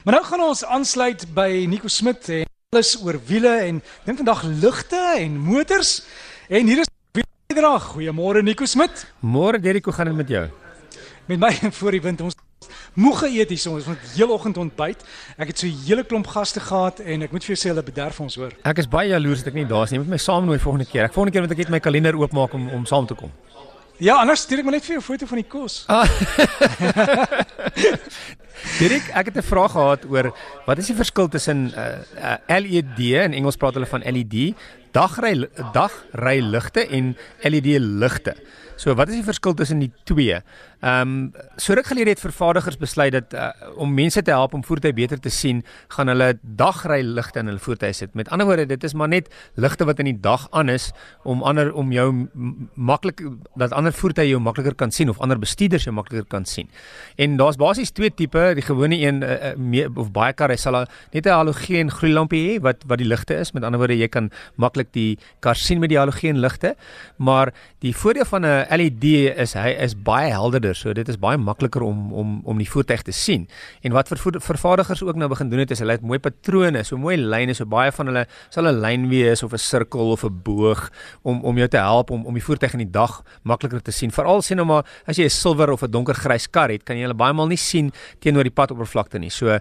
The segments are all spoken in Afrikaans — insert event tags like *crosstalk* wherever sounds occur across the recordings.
Maar nou gaan ons aansluit by Nico Smit en alles oor wiele en dink vandag ligte en motors. En hier is Wielerdag. Goeiemôre Nico Smit. Môre Derek, hoe gaan dit met jou? Met my *laughs* voor die wind ons moeg geëet hier ons het heel oggend ontbyt. Ek het so 'n hele klomp gaste gehad en ek moet vir jou sê hulle bederf ons hoor. Ek is baie jaloers dat ek nie daar is nie. Jy moet my saamnooi volgende keer. Ek volgende keer moet ek net my kalender oopmaak om om saam te kom. Ja, anders stuur ek maar net vir jou 'n foto van die kos. Ah. *laughs* *laughs* Dirk, ek het 'n vraag gehad oor wat is die verskil tussen uh, uh, LED in Engels praat hulle van LED, dagry dagry ligte en LED ligte. So wat is die verskil tussen die twee? Ehm um, so ruk gelede het vervaardigers besluit dat uh, om mense te help om voertuie beter te sien, gaan hulle dagry ligte in hulle voertuie sit. Met ander woorde, dit is maar net ligte wat in die dag aan is om ander om jou maklik dat ander voertuie jou makliker kan sien of ander bestuurders jou makliker kan sien. En daar's basies twee tipe, die gewone een uh, uh, of baie karre sal net 'n halogeen gloeilampie hê wat wat die ligte is. Met ander woorde, jy kan maklik die kar sien met die halogeen ligte. Maar die voordeel van 'n LED is hy is baie helderder. So dit is baie makliker om om om die voertuig te sien. En wat ver, vervaardigers ook nou begin doen het is hulle het mooi patrone, so mooi lyne, so baie van hulle sal 'n lyn wees of 'n sirkel of 'n boog om om jou te help om om die voertuig in die dag makliker te sien. Veral sien nou maar as jy 'n silwer of 'n donkergrys kar het, kan jy hulle baie maal nie sien teenoor die padoppervlakte nie. So uh,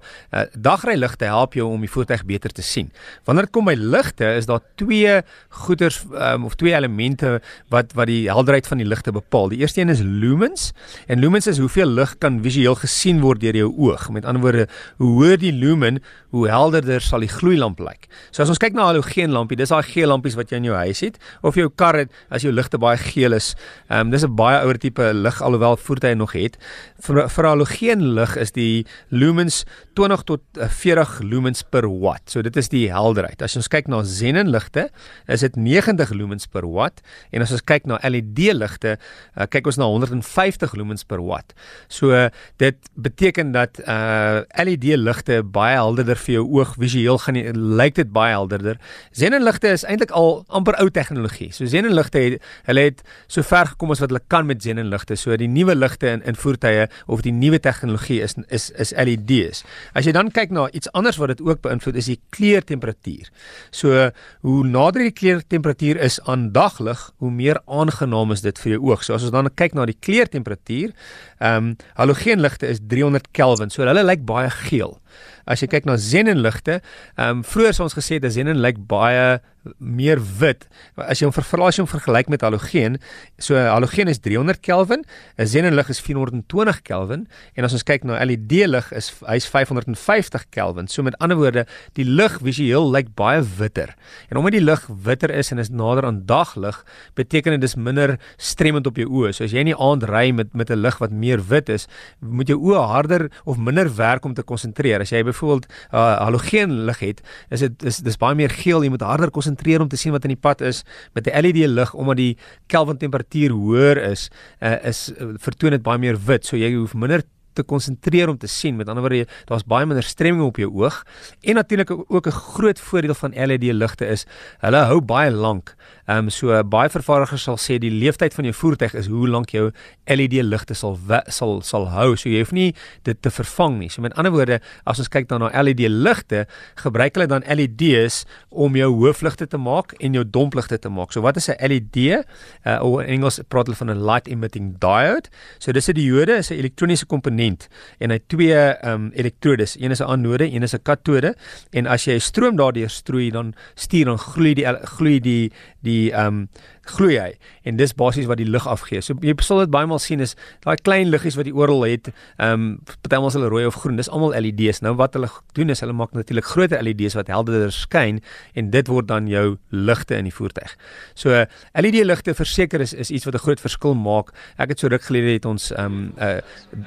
dagryligte help jou om die voertuig beter te sien. Wanneer dit kom by ligte, is daar twee goeders um, of twee elemente wat wat die helderheid van die ligte bepaal. Die eerste een is lumens En lumens is hoeveel lig kan visueel gesien word deur jou oog. Met ander woorde, hoe hoër die lumen, hoe helderder sal die gloeilamp lyk. So as ons kyk na 'n halogeen lampie, dis daai geel lampies wat jy in jou huis het of jou kar het as jou ligte baie geel is. Ehm um, dis 'n baie ouer tipe lig alhoewel voertuie nog het. Vir vir halogeen lig is die lumens 20 tot 40 lumens per watt. So dit is die helderheid. As ons kyk na xenon ligte, is dit 90 lumens per watt en as ons kyk na LED ligte, uh, kyk ons na 150 lumens per watt. So dit beteken dat uh LED ligte baie helderder vir jou oog visueel gaan lyk dit baie helderder. Xenon ligte is eintlik al amper ou tegnologie. So Xenon ligte het hulle het so ver gekom as wat hulle kan met Xenon ligte. So die nuwe ligte in in voertuie of die nuwe tegnologie is is is LEDs. As jy dan kyk na iets anders wat dit ook beïnvloed is die kleurtemperatuur. So hoe nader die kleurtemperatuur is aan daglig, hoe meer aangenaam is dit vir jou oog. So as ons dan kyk na die kleurtemperatuur temperatuur. Ehm um, halogeenligte is 300 Kelvin. So hulle lyk baie geel. As jy kyk na xenonligte, ehm um, vroeër het ons gesê dat xenon lyk baie meer wit. As jy hom vergelyk hom vergelyk met halogeen, so halogeen is 300 Kelvin, 'n xenonlig is 420 Kelvin en as ons kyk na LED lig is hy's 550 Kelvin. So met ander woorde, die lig visueel lyk baie witter. En omdat die lig witter is en is nader aan daglig, beteken dit dis minder stremend op jou oë. So as jy in die aand ry met met 'n lig wat meer wit is, moet jou oë harder of minder werk om te konsentreer. As jy byvoorbeeld 'n uh, halogeen lig het, is dit is dis baie meer geel, jy moet harder konsentreer om te sien wat in die pad is met 'n LED lig omdat die Kelvin temperatuur hoër is, uh, is uh, vertoon dit baie meer wit, so jy hoef minder te konsentreer om te sien. Met ander woorde, daar's baie minder stremming op jou oog. En natuurlik ook 'n groot voordeel van LED ligte is, hulle hou baie lank. Ehm um, so baie vervaardigers sal sê die lewensduur van jou voertuig is hoe lank jou LED ligte sal sal sal hou. So jy hoef nie dit te vervang nie. So met ander woorde, as ons kyk dan na LED ligte, gebruik hulle dan LEDs om jou hoofligte te maak en jou dompligte te maak. So wat is 'n LED? Uh of in Engels praat hulle van 'n light emitting diode. So dis 'n diode, is 'n elektroniese komponent en hy twee ehm um, elektrodes, een is 'n anode, een is 'n katode en as jy stroom daardeur strooi dan stuur dan gloei die gloei die die ehm um, gloei hy en dis basies wat die lig afgee. So jy sal dit baie maal sien is daai klein liggies wat jy oral het, ehm um, partymal is hulle rooi of groen. Dis almal LED's. Nou wat hulle doen is hulle maak natuurlik groter LED's wat helderder skyn en dit word dan jou ligte in die voertuig. So LED ligte verseker is is iets wat 'n groot verskil maak. Ek het so ruk gelede het ons ehm um, 'n uh,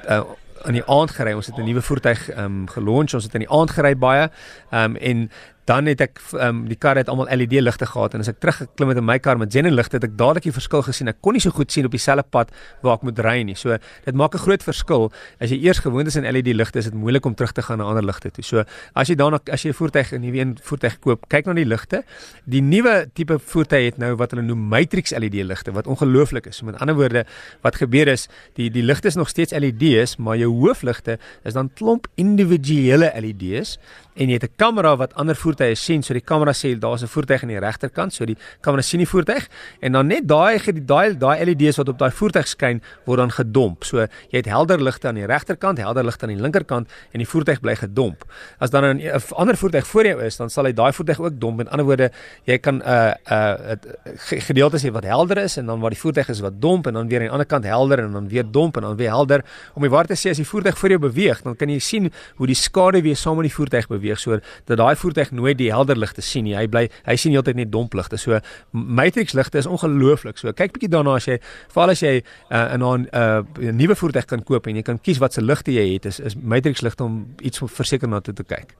uh, in die aand gery. Ons het 'n nuwe voertuig ehm um, gelonch. Ons het in die aand gery baie. Ehm um, en dan het ek um, die kar het almal LED ligte gehad en as ek teruggeklim het in my kar met xenon ligte het ek dadelik die verskil gesien. Ek kon nie so goed sien op dieselfde pad waar ek moet ry nie. So dit maak 'n groot verskil. As jy eers gewoond is aan LED ligte, is dit moeilik om terug te gaan na ander ligte toe. So as jy daarna as jy 'n voertuig 'n nuwe een voertuig koop, kyk na die ligte. Die nuwe tipe voertuig het nou wat hulle noem matrix LED ligte wat ongelooflik is. Met ander woorde, wat gebeur is die die ligte is nog steeds LED's, maar jou hoofligte is dan klomp individuele LED's en jy het 'n kamera wat ander voertuie sien. So die kamera sê daar's 'n voertuig aan die regterkant, so die kamera sien die voertuig en dan net daai daai daai LED's wat op daai voertuig skyn word dan gedomp. So jy het helder ligte aan die regterkant, helder ligte aan die linkerkant en die voertuig bly gedomp. As dan 'n ander voertuig voor jou is, dan sal hy daai voertuig ook domp. Met ander woorde, jy kan 'n uh, 'n uh, gedeeltes hê wat helder is en dan waar die voertuig is wat domp en dan weer aan die ander kant helder en dan weer domp en dan weer helder. Om die waar te sê as die voertuig voor jou beweeg, dan kan jy sien hoe die skade weer saam met die voertuig beweeg so dat daai voertuig nooit die helder ligte sien nie. Hy bly hy sien heeltyd net domp ligte. So matrix ligte is ongelooflik. So kyk bietjie daarna as jy veral as jy uh, in 'n uh, nuwe voertuig kan koop en jy kan kies wat se ligte jy het is is matrix ligte om iets verseker na toe te kyk.